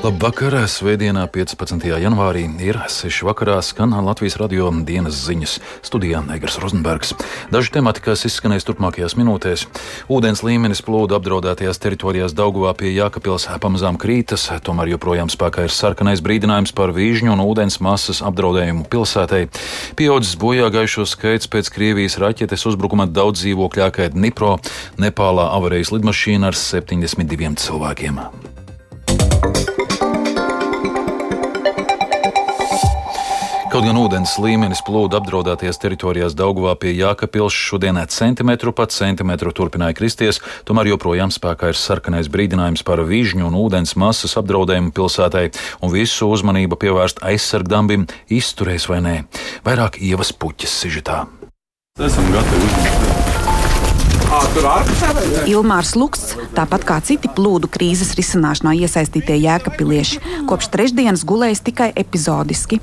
Labvakar! Svētdienā, 15. janvārī, ir 6. vakarā skan Latvijas radio dienas ziņas studijā Negras Rozenbergs. Daži temati, kas izskanēs turpmākajās minūtēs. Ūdens līmenis plūdu apdraudētajās teritorijās Dauguvā pie Jākapils pamazām krītas, tomēr joprojām spēkā ir sarkanais brīdinājums par vīžņu un ūdens masas apdraudējumu pilsētai. Pieaudzis bojā gājušo skaits pēc Krievijas raķetes uzbrukuma daudz dzīvokļākai Dnipro, Nepālā avarējas lidmašīna ar 72 cilvēkiem. Kaut gan ūdens līmenis plūdu apdraudētajās teritorijās Dauguvā pie Jākapils šodien centimetru pat centimetru turpināja kristies, tomēr joprojām spēkā ir sarkanais brīdinājums par vižņu un ūdens masas apdraudējumu pilsētai, un visu uzmanību pievērst aizsargdambim izturēs vai nē. Vairāk ievas puķis sižetā. Esam gatavi uzņemt. Ilmārs Luksts, tāpat kā citi plūdu krīzes risināšanā iesaistītie jēkapilieši, kopš trešdienas gulējis tikai epizodiski.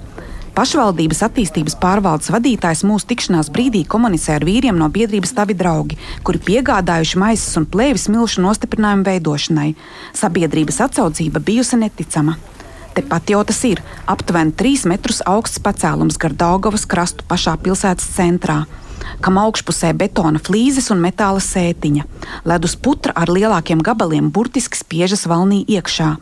Pašvaldības attīstības pārvaldes vadītājs mūsu tikšanās brīdī komunicē ar vīriem no biedrības Tavi draugi, kuri piegādājuši maisas un plēvis milšu nostiprinājumu veidošanai. Sabiedrības atsaucība bijusi neticama. Tepat jau tas ir aptuveni 3 metrus augsts pacēlums gar Daugavas krastu pašā pilsētas centrā kam augšpusē betona flīzes un metāla sētiņa. Ledus putra ar lielākiem gabaliem burtiski spiežas valnī iekšā.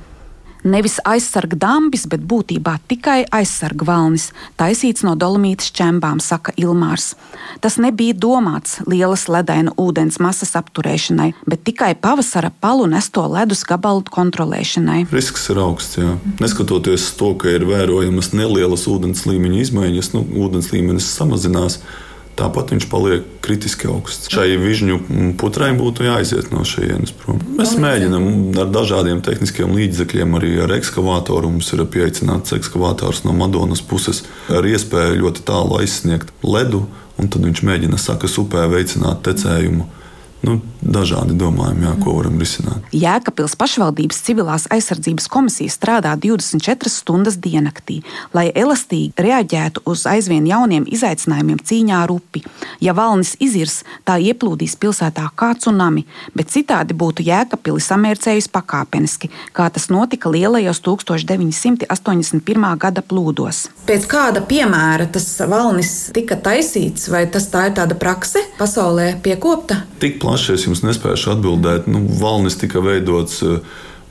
Nevis aizsarga dambis, bet būtībā tikai aizsarga valnis, taisīts no dolomītas čembām, saka Ilmārs. Tas nebija domāts lielas ledaina ūdens masas apturēšanai, bet tikai pavasara palu nesto ledus gabalu kontrolēšanai. Risks ir augsts, jā. Neskatoties to, ka ir vērojamas nelielas ūdens līmeņa izmaiņas, nu, ūdens līmenis samazinās tāpat viņš paliek kritiski augsts. Šai vižņu putrai būtu jāiziet no šejienes prom. Mēs mēģinām ar dažādiem tehniskiem līdzekļiem, arī ar ekskavātoru. Mums ir pieaicināts ekskavators no Madonas puses ar iespēju ļoti tālu aizsniegt ledu, un tad viņš mēģina sakas upē veicināt tecējumu nu, dažādi domājumi, jā, ko varam risināt. Jēkabils pašvaldības civilās aizsardzības komisija strādā 24 stundas diennaktī, lai elastīgi reaģētu uz aizvien jauniem izaicinājumiem cīņā ar upi. Ja valnis izirs, tā ieplūdīs pilsētā kā tsunami, bet citādi būtu Jēkabili samērcējusi pakāpeniski, kā tas notika lielajos 1981. gada plūdos. Pēc kāda piemēra tas valnis tika taisīts, vai tas tā ir tāda prakse pasaulē piekopta? Tik plaši es jums nespēšu atbildēt. Nu, valnis tika veidots. Eh,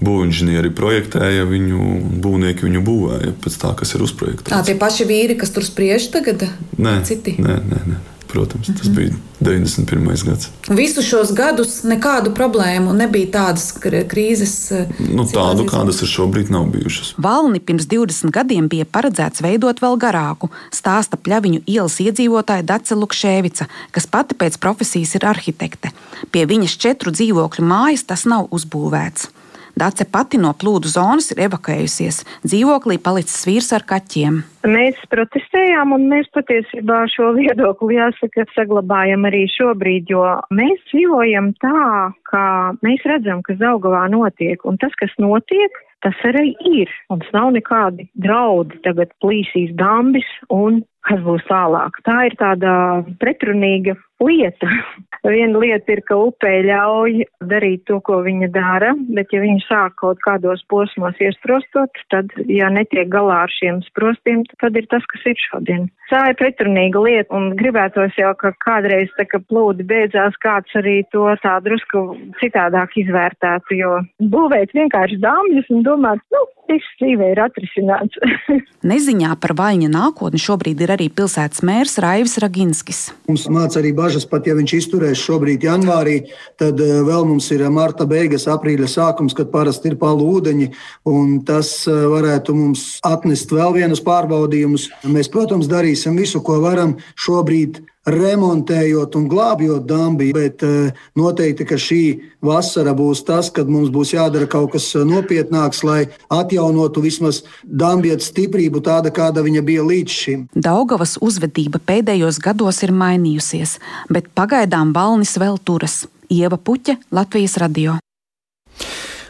būvnieki projektēja viņu, būvnieki viņu būvēja pēc tā, kas ir uzprojektēts. Tā tie paši vīri, kas tur spriež tagad? Nē, citi. Nē, nē, nē. Protams, tas bija 91. gads. Visu šos gadus nekādu problēmu nebija tādas krīzes. Eh, nu, tādu, kādas ir šobrīd, nav bijušas. Valni pirms 20 gadiem bija paredzēts veidot vēl garāku, stāsta pļaviņu ielas iedzīvotāja Dace Lukšēvica, kas pati pēc profesijas ir arhitekte. Pie viņas četru dzīvokļu mājas tas nav uzbūvēts. Dace pati no plūdu zonas ir evakuējusies. Dzīvoklī palicis vīrs ar kaķiem. Mēs protestējām, un mēs patiesībā šo viedokli, jāsaka, saglabājam arī šobrīd, jo mēs dzīvojam tā, ka mēs redzam, kas Daugavā notiek, un tas, kas notiek, tas arī ir. Mums nav nekādi draudi, tagad plīsīs dambis un kas būs tālāk. Tā ir tāda pretrunīga lieta. Viena lieta ir, ka upē ļauj darīt to, ko viņa dara, bet ja viņa sāk kaut kādos posmos iestrostot, tad, ja netiek galā ar šiem sprostiem, tad ir tas, kas ir šodien. Tā ir pretrunīga lieta, un gribētos jau, ka kādreiz, tā kā plūdi beidzās, kāds arī to tā drusku citādāk izvērtētu, jo būvēt vienkārši dāmļus un domāt, nu, viss dzīvē ir atrisināts. Neziņā par vaļņa nākotni šobrīd ir arī pilsētas mērs Raivis Raginskis. Mums māca arī bažas pat ja viņš izturēs šobrīd janvārī, tad eh, vēl mums ir marta beigas, aprīļa sākums, kad parasti ir palu ūdeņi, un tas eh, varētu mums atnest vēl vienus pārbaudījumus. Mēs, protams, darīsim visu, ko varam šobrīd remontējot un glābjot dambi, bet eh, noteikti, ka šī vasara būs tas, kad mums būs jādara kaut kas eh, nopietnāks, lai atjaunotu vismaz dambietas stiprību tāda, kāda viņa bija līdz šim. Daugavas uzvedība pēdējos gados ir mainījusies, bet pagaidām valnis vēl turas. Ieva Puķa, Latvijas radio.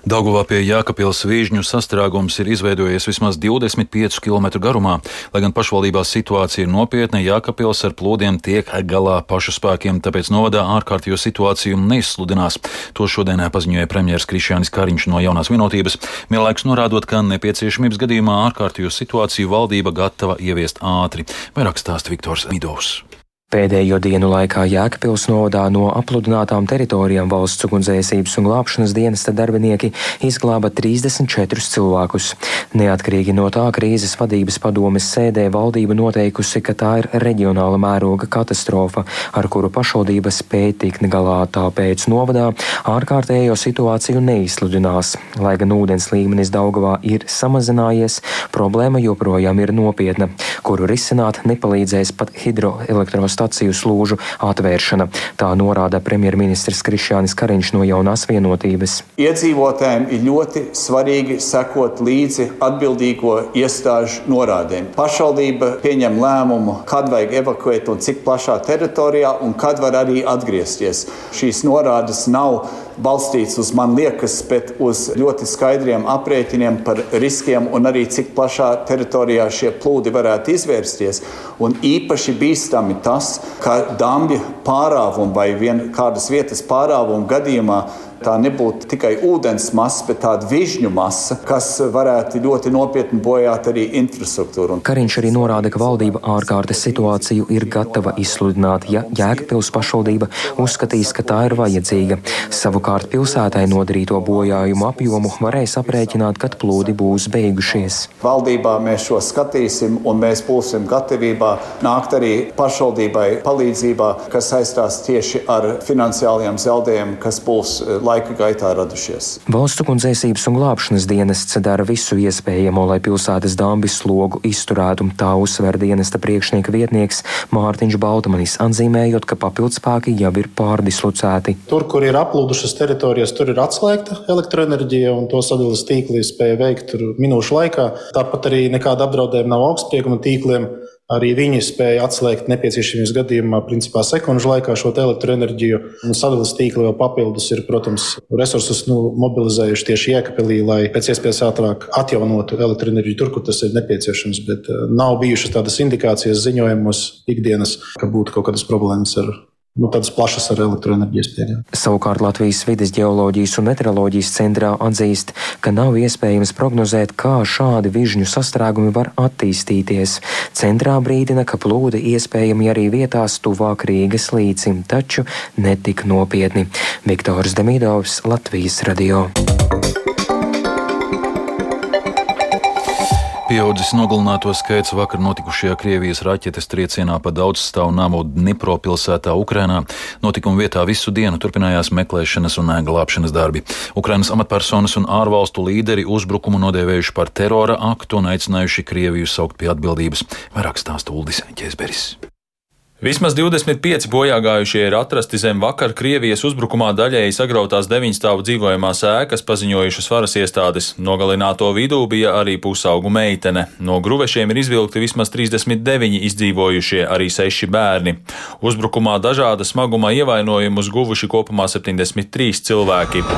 Dauguvā pie Jākapils vīžņu sastrēgums ir izveidojies vismaz 25 km garumā. Lai gan pašvaldībās situācija ir nopietna, Jākapils ar plūdiem tiek galā pašu spēkiem, tāpēc novadā ārkārtējo situāciju neizsludinās. To šodien paziņoja premjeras Krišjānis Kariņš no jaunās vienotības, vienlaikus norādot, ka nepieciešamības gadījumā ārkārtējo situāciju valdība gatava ieviest ātri. Vairāk stāsta Viktors Midovs. Pēdējo dienu laikā Jēkabpils novadā no apludinātām teritorijām valsts ugunsdzēsības un glābšanas dienesta darbinieki izglāba 34 cilvēkus. Neatkarīgi no tā krīzes vadības padomes sēdē valdība noteikusi, ka tā ir reģionāla mēroga katastrofa, ar kuru pašvaldība spēj tikt galā, tāpēc novadā ārkārtējo situāciju neizsludinās. Lai gan ūdens līmenis Daugavā ir samazinājies, problēma joprojām ir nopietna, kuru risināt nepalīdzēs pat hidroelektrostacijas staciju slūžu atvēršana. Tā norāda premjerministrs Krišjānis Kariņš no jaunās vienotības. Iedzīvotājiem ir ļoti svarīgi sekot līdzi atbildīgo iestāžu norādēm. Pašvaldība pieņem lēmumu, kad vajag evakuēt un cik plašā teritorijā un kad var arī atgriezties. Šīs norādes nav balstīts uz man liekas, bet uz ļoti skaidriem aprēķiniem par riskiem un arī cik plašā teritorijā šie plūdi varētu izvērsties. Un īpaši bīstami tas, ka dambja pārāvuma vai kādas vietas pārāvuma gadījumā tā nebūtu tikai ūdens masa, bet tāda vižņu masa, kas varētu ļoti nopietni bojāt arī infrastruktūru. Kariņš arī norāda, ka valdība ārkārtas situāciju ir gatava izsludināt, ja Jēkabpils pašvaldība uzskatīs, ka tā ir vajadzīga. Savukārt pilsētai nodarīto bojājumu apjomu varēs aprēķināt, kad plūdi būs beigušies. Valdībā mēs šo skatīsim un mēs būsim gatavībā nākt arī pašvaldībai palīdzībā, kas saistās tieši ar finansiāliem zaudējumiem, kas būs laikā laika gaitā radušies. Valsts ugunsdzēsības un glābšanas dienests dara visu iespējamo, lai pilsētas dambis slogu izturētu. Tā uzsver dienesta priekšnieka vietnieks Mārtiņš Baltmanis, atzīmējot, ka papildspēki jau ir pārdislocēti. Tur, kur ir aplūdušas teritorijas, tur ir atslēgta elektroenerģija un to sadalījuma tīkli spēja veikt minūšu laikā. Tāpat arī nekāda apdraudējuma nav augstsprieguma tīkliem. Arī viņi spēja atslēgt nepieciešamības gadījumā, principā sekundžu laikā šo elektroenerģiju. Sadalījuma tīkli vēl papildus ir, protams, resursus nu, mobilizējuši tieši iekapelī, lai pēc iespējas ātrāk atjaunotu elektroenerģiju tur, kur tas ir nepieciešams. Bet uh, nav bijušas tādas indikācijas ziņojumos ikdienas, ka būtu kaut kādas problēmas ar nu, tādas plašas ar elektroenerģijas pieejām. Savukārt Latvijas vides geoloģijas un meteoroloģijas centrā atzīst, ka nav iespējams prognozēt, kā šādi vižņu sastrēgumi var attīstīties. Centrā brīdina, ka plūdi iespējami arī vietās tuvāk Rīgas līcim, taču netik nopietni. Viktors Demidovs, Latvijas radio. Pieaudzis nogalināto skaits vakar notikušajā Krievijas raķetes triecienā pa daudzstāvu namu Dnipro pilsētā Ukrainā. Notikuma vietā visu dienu turpinājās meklēšanas un glābšanas darbi. Ukrainas amatpersonas un ārvalstu līderi uzbrukumu nodēvējuši par terora aktu un aicinājuši Krieviju saukt pie atbildības. Vairāk stāsta Uldis Ķēzberis. Vismaz 25 bojāgājušie ir atrasti zem vakar Krievijas uzbrukumā daļēji sagrautās deviņstāvu dzīvojamās ēkas, paziņojušas varas iestādes. Nogalināto vidū bija arī pusaugu meitene. No gruvešiem ir izvilkti vismaz 39 izdzīvojušie, arī 6 bērni. Uzbrukumā dažāda smaguma ievainojumus guvuši kopumā 73 cilvēki.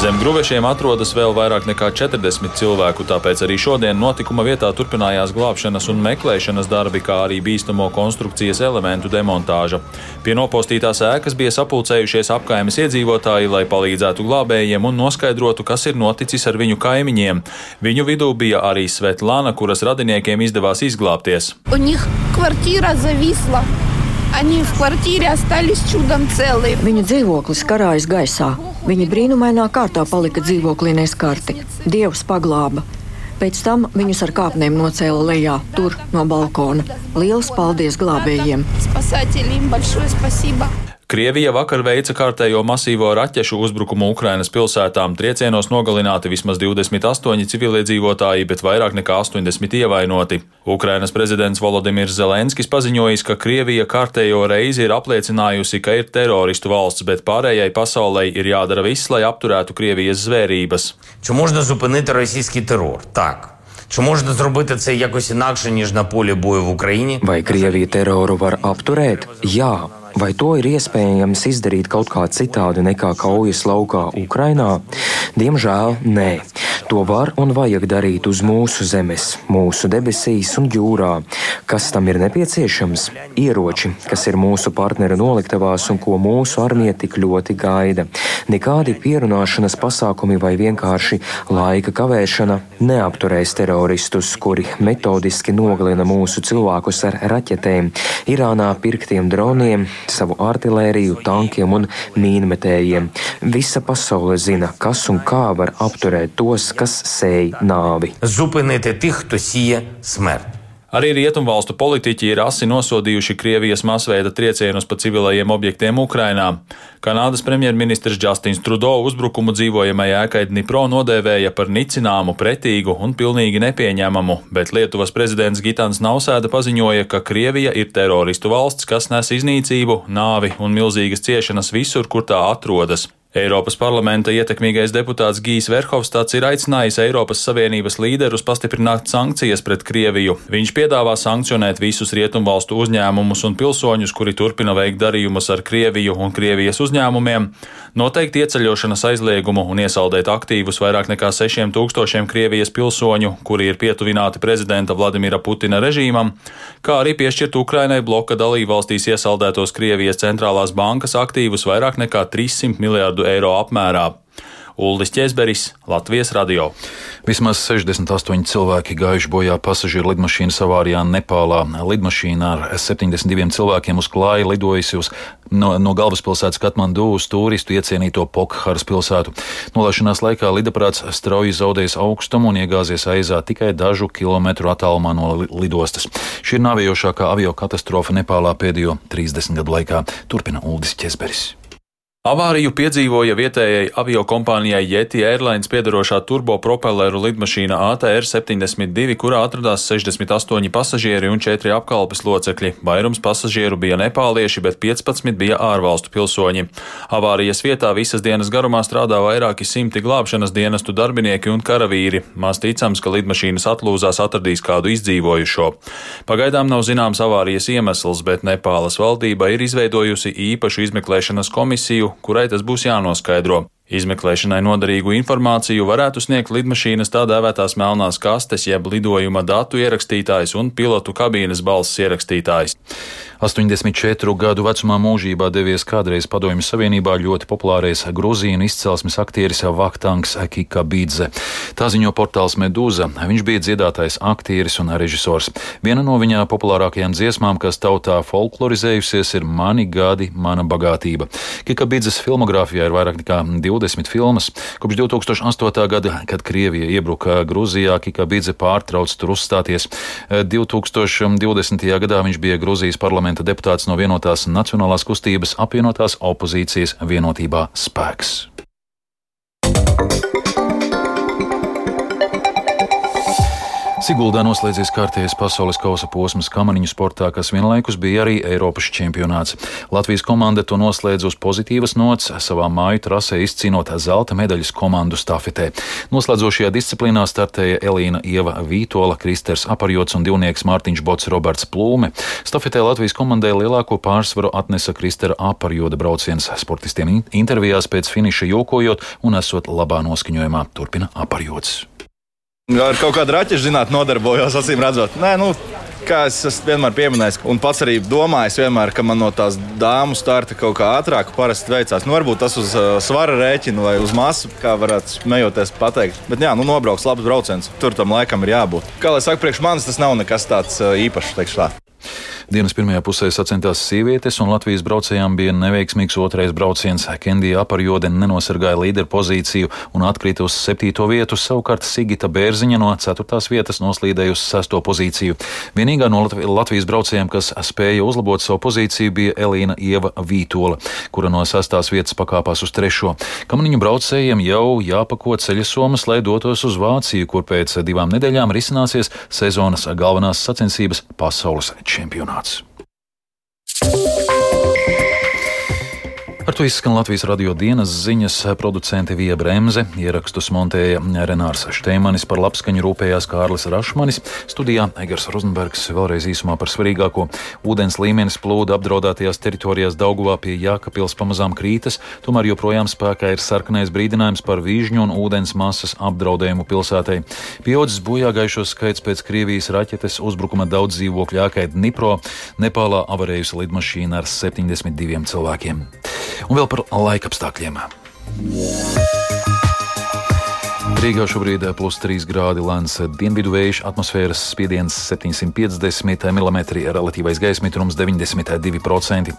Zem gruvešiem atrodas vēl vairāk nekā 40 cilvēku, tāpēc arī šodien notikuma vietā turpinājās glābšanas un meklēšanas darbi, kā arī bīstamo konstrukcijas elementu demontāža. Pie nopostītās ēkas bija sapulcējušies apkaimes iedzīvotāji, lai palīdzētu glābējiem un noskaidrotu, kas ir noticis ar viņu kaimiņiem. Viņu vidū bija arī Svetlana, kuras radiniekiem izdevās izglābties. Viņu dzīvoklis karājas gaisā. Viņi brīnumainā kārtā palika dzīvoklī neskarti. Dievs paglāba. Pēc tam viņus ar kāpnēm nocēla lejā, tur no balkona. Lielas paldies glābējiem! Krievija vakar veica kārtējo masīvo raķešu uzbrukumu Ukrainas pilsētām. Triecienos nogalināti vismaz 28 civiliedzīvotāji, bet vairāk nekā 80 ievainoti. Ukrainas prezidents Volodimirs Zelenskis paziņojis, ka Krievija kārtējo reizi ir apliecinājusi, ka ir teroristu valsts, bet pārējai pasaulē ir jādara viss, lai apturētu Krievijas zvērības. Чи можна зупинити російський терор? Так. Чи можна зробити це якось інакше ніж на полі бою в Україні? Vai Krievija teroru var apturēt? Jā. Vai to ir iespējams izdarīt kaut kā citādi nekā kaujas laukā Ukrainā? Diemžēl nē. To var un vajag darīt uz mūsu zemes, mūsu debesīs un jūrā. Kas tam ir nepieciešams? Ieroči, kas ir mūsu partneru noliktavās un ko mūsu armija tik ļoti gaida. Nekādi pierunāšanas pasākumi vai vienkārši laika kavēšana neapturēs teroristus, kuri metodiski nogalina mūsu cilvēkus ar raķetēm, Irānā pirktiem droniem, savu artilēriju, tankiem un mīnmetējiem. Visa pasaule zina, kas un kā var apturēt tos, kas sēj nāvi. Zupinētie tih, kto sīja smert. Arī rietumvalstu politiķi ir asi nosodījuši Krievijas masveida triecienus pa civilajiem objektiem Ukrainā. Kanādas premjerministrs Justins Trudeau uzbrukumu dzīvojamajai ēkai Dnipro nodēvēja par nicināmu, pretīgu un pilnīgi nepieņemamu, bet Lietuvas prezidents Gitans Nausēda paziņoja, ka Krievija ir teroristu valsts, kas nes iznīcību, nāvi un milzīgas ciešanas visur, kur tā atrodas. Eiropas parlamenta ietekmīgais deputāts Gijs Verhofstāds ir aicinājis Eiropas Savienības līderus pastiprināt sankcijas pret Krieviju. Viņš piedāvā sankcionēt visus rietumvalstu uzņēmumus un pilsoņus, kuri turpina veikt darījumus ar Krieviju un Krievijas uzņēmumiem, noteikt ieceļošanas aizliegumu un iesaldēt aktīvus vairāk nekā 6000 Krievijas pilsoņu, kuri ir pietuvināti prezidenta Vladimira Putina režīmam, kā arī piešķirt Ukrainai bloka dalībvalstīs iesaldētos Krievijas centrālās bankas aktīvus vairāk nekā 300 miljārdu miljardu eiro apmērā. Uldis Česberis, Latvijas radio. Vismaz 68 cilvēki gājuši bojā pasažieru lidmašīnas avārijā Nepālā. Lidmašīna ar 72 cilvēkiem uz klāja lidojusi uz, no, no galvaspilsētas Katmandu uz turistu iecienīto Pokharas pilsētu. Nolaišanās laikā lidaprāts strauji zaudējis augstumu un iegāzies aizā tikai dažu kilometru attālumā no lidostas. Šī ir nāvējošākā avio katastrofa Nepālā pēdējo 30 gadu laikā, turpina Uldis Česberis. Avāriju piedzīvoja vietējai aviokompānijai Yeti Airlines piedarošā turbopropelleru lidmašīna ATR 72, kurā atradās 68 pasažieri un 4 apkalpes locekļi. Vairums pasažieru bija nepālieši, bet 15 bija ārvalstu pilsoņi. Avārijas vietā visas dienas garumā strādā vairāki simti glābšanas dienestu darbinieki un karavīri. Maz ticams, ka lidmašīnas atlūzās atradīs kādu izdzīvojušo. Pagaidām nav zināms avārijas iemesls, bet Nepālas valdība ir izveidojusi īpašu izmeklēšanas komisiju, kurai tas būs jānoskaidro. Izmeklēšanai noderīgu informāciju varētu sniegt lidmašīnas tā dēvētās melnās kastes, jeb lidojuma datu ierakstītājs un pilotu kabīnes balss ierakstītājs. 84 gadu vecumā mūžībā devies kādreiz Padomju Savienībā ļoti populārais grūzīnu izcelsmes aktieris Vaktangs Kika Bīdze. Tā ziņo portāls Medūza. Viņš bija dziedātājs, aktieris un režisors. Viena no viņa populārākajām dziesmām, kas tautā folklorizējusies, ir Mani gadi, mana bagātība. Kika Bīdzes filmogrāfijā ir vairāk nekā 20 filmas. Kopš 2008. gada, kad Krievija iebruka Grūzijā, Kika Bīdze pārtrauc tur uzstāties. 2020. gadā viņš bija Grūzijas parlamenta deputāts no vienotās Nacionālās kustības apvienotās opozīcijas vienotībā spēks. Siguldā noslēdzies kārtējais pasaules kausa posms kamaniņu sportā, kas vienlaikus bija arī Eiropas čempionāts. Latvijas komanda to noslēdz uz pozitīvas nots, savā māju trasē izcīnot zelta medaļas komandu stafetē. Noslēdzošajā disciplīnā startēja Elīna Ieva Vītola, Kristers Aparjots un divnieks Mārtiņš Bots Roberts Plūme. Stafetē Latvijas komandai lielāko pārsvaru atnesa Kristera Aparjoda brauciens sportistiem intervijās pēc finiša jokojot un esot labā noskaņojumā, turpina Aparjots. Ar kaut kādu raķešu zinātnē nodarbojos, acīm redzot. Nē, nu, kā es vienmēr pieminējis, un pats arī domājis, vienmēr, ka man no tās dāmu starta kaut kā ātrāk parasti veicās. Nu, varbūt tas uz uh, svara rēķina vai uz masu, kā varētu smejoties pateikt. Bet, jā, nu, nobrauks labs brauciens. Tur tam laikam ir jābūt. Kā lai saka, priekš manis tas nav nekas tāds uh, īpašs, teikšu tā. Dienas pirmajā pusē sacentās sievietes, un Latvijas braucējām bija neveiksmīgs otrais brauciens. Kendija Aparjode nenosargāja līderu pozīciju un atkrita uz septīto vietu, savukārt Sigita Bērziņa no ceturtās vietas noslīdēja uz sesto pozīciju. Vienīgā no Latvijas braucējiem, kas spēja uzlabot savu pozīciju, bija Elīna Ieva Vītola, kura no sestās vietas pakāpās uz trešo. Kamaniņu braucējiem jau jāpako ceļasomas, lai dotos uz Vāciju, kur pēc divām nedēļām risināsies sezonas galvenās sacensības pasaules čempionāts. Ar to izskan Latvijas radio dienas ziņas producente Vija Bremse, ierakstus montēja Renārs Šteimanis, par labskaņu rūpējās Kārlis Rašmanis, studijā Egers Rozenbergs vēlreiz īsumā par svarīgāko. Ūdens līmenis plūda apdraudētajās teritorijās Dauguvā pie Jākapils pamazām krītas, tomēr joprojām spēkā ir sarkanais brīdinājums par vīžņu un ūdens masas apdraudējumu pilsētai. Pieaudzis bojāgājušo skaits pēc Krievijas raķetes uzbrukuma daudz dzīvokļu ēkai Dnipro, Nepālā avarējusi lidmašīna ar 72 cilvēkiem un vēl par laikapstākļiem. Rīgā šobrīd ir plus 3 grādi lēns dienvidu vējš, atmosfēras spiediens 750 mm, relatīvais gaisa mitrums 92%.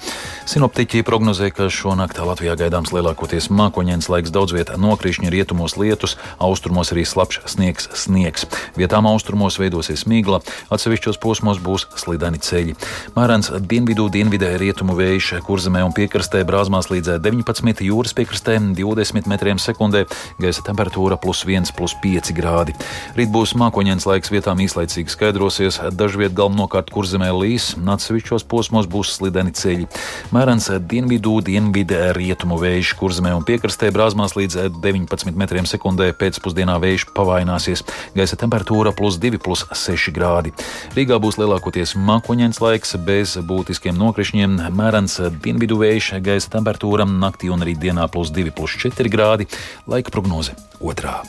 Sinoptiķi prognozē, ka šonakt Latvijā gaidāms lielākoties mākoņdienas laiks, daudz vietā nokrišņi, rietumos lietus, austrumos arī slapjš sniegs, sniegs. Vietām austrumos veidosies migla, atsevišķos posmos būs slideni ceļi. Mērens dienvidu, dienvidē rietumu vējš, kurzemē un piekrastē brāzmās līdz 19, jūras piekrastē 20 metriem sekundē, gaisa temperatūra plus 1. 1,5 grādi. Rīt būs mākoņdienas laiks, vietām īslaicīgi skaidrosies, dažviet galvenokārt kurzemē līs, atsevišķos posmos būs slideni ceļi. Mērens dienvidu, dienvidu rietumu vējš, kurzemē un piekrastē brāzmās līdz 19 metriem sekundē pēcpusdienā vējš pavaināsies. Gaisa temperatūra plus 2,6 grādi. Rīgā būs lielākoties mākoņdienas laiks bez būtiskiem nokrišņiem, mērens dienvidu vējš, gaisa temperatūra naktī un rītdienā plus 2,4 grādi. Laika prognoze otrā.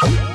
Thank you.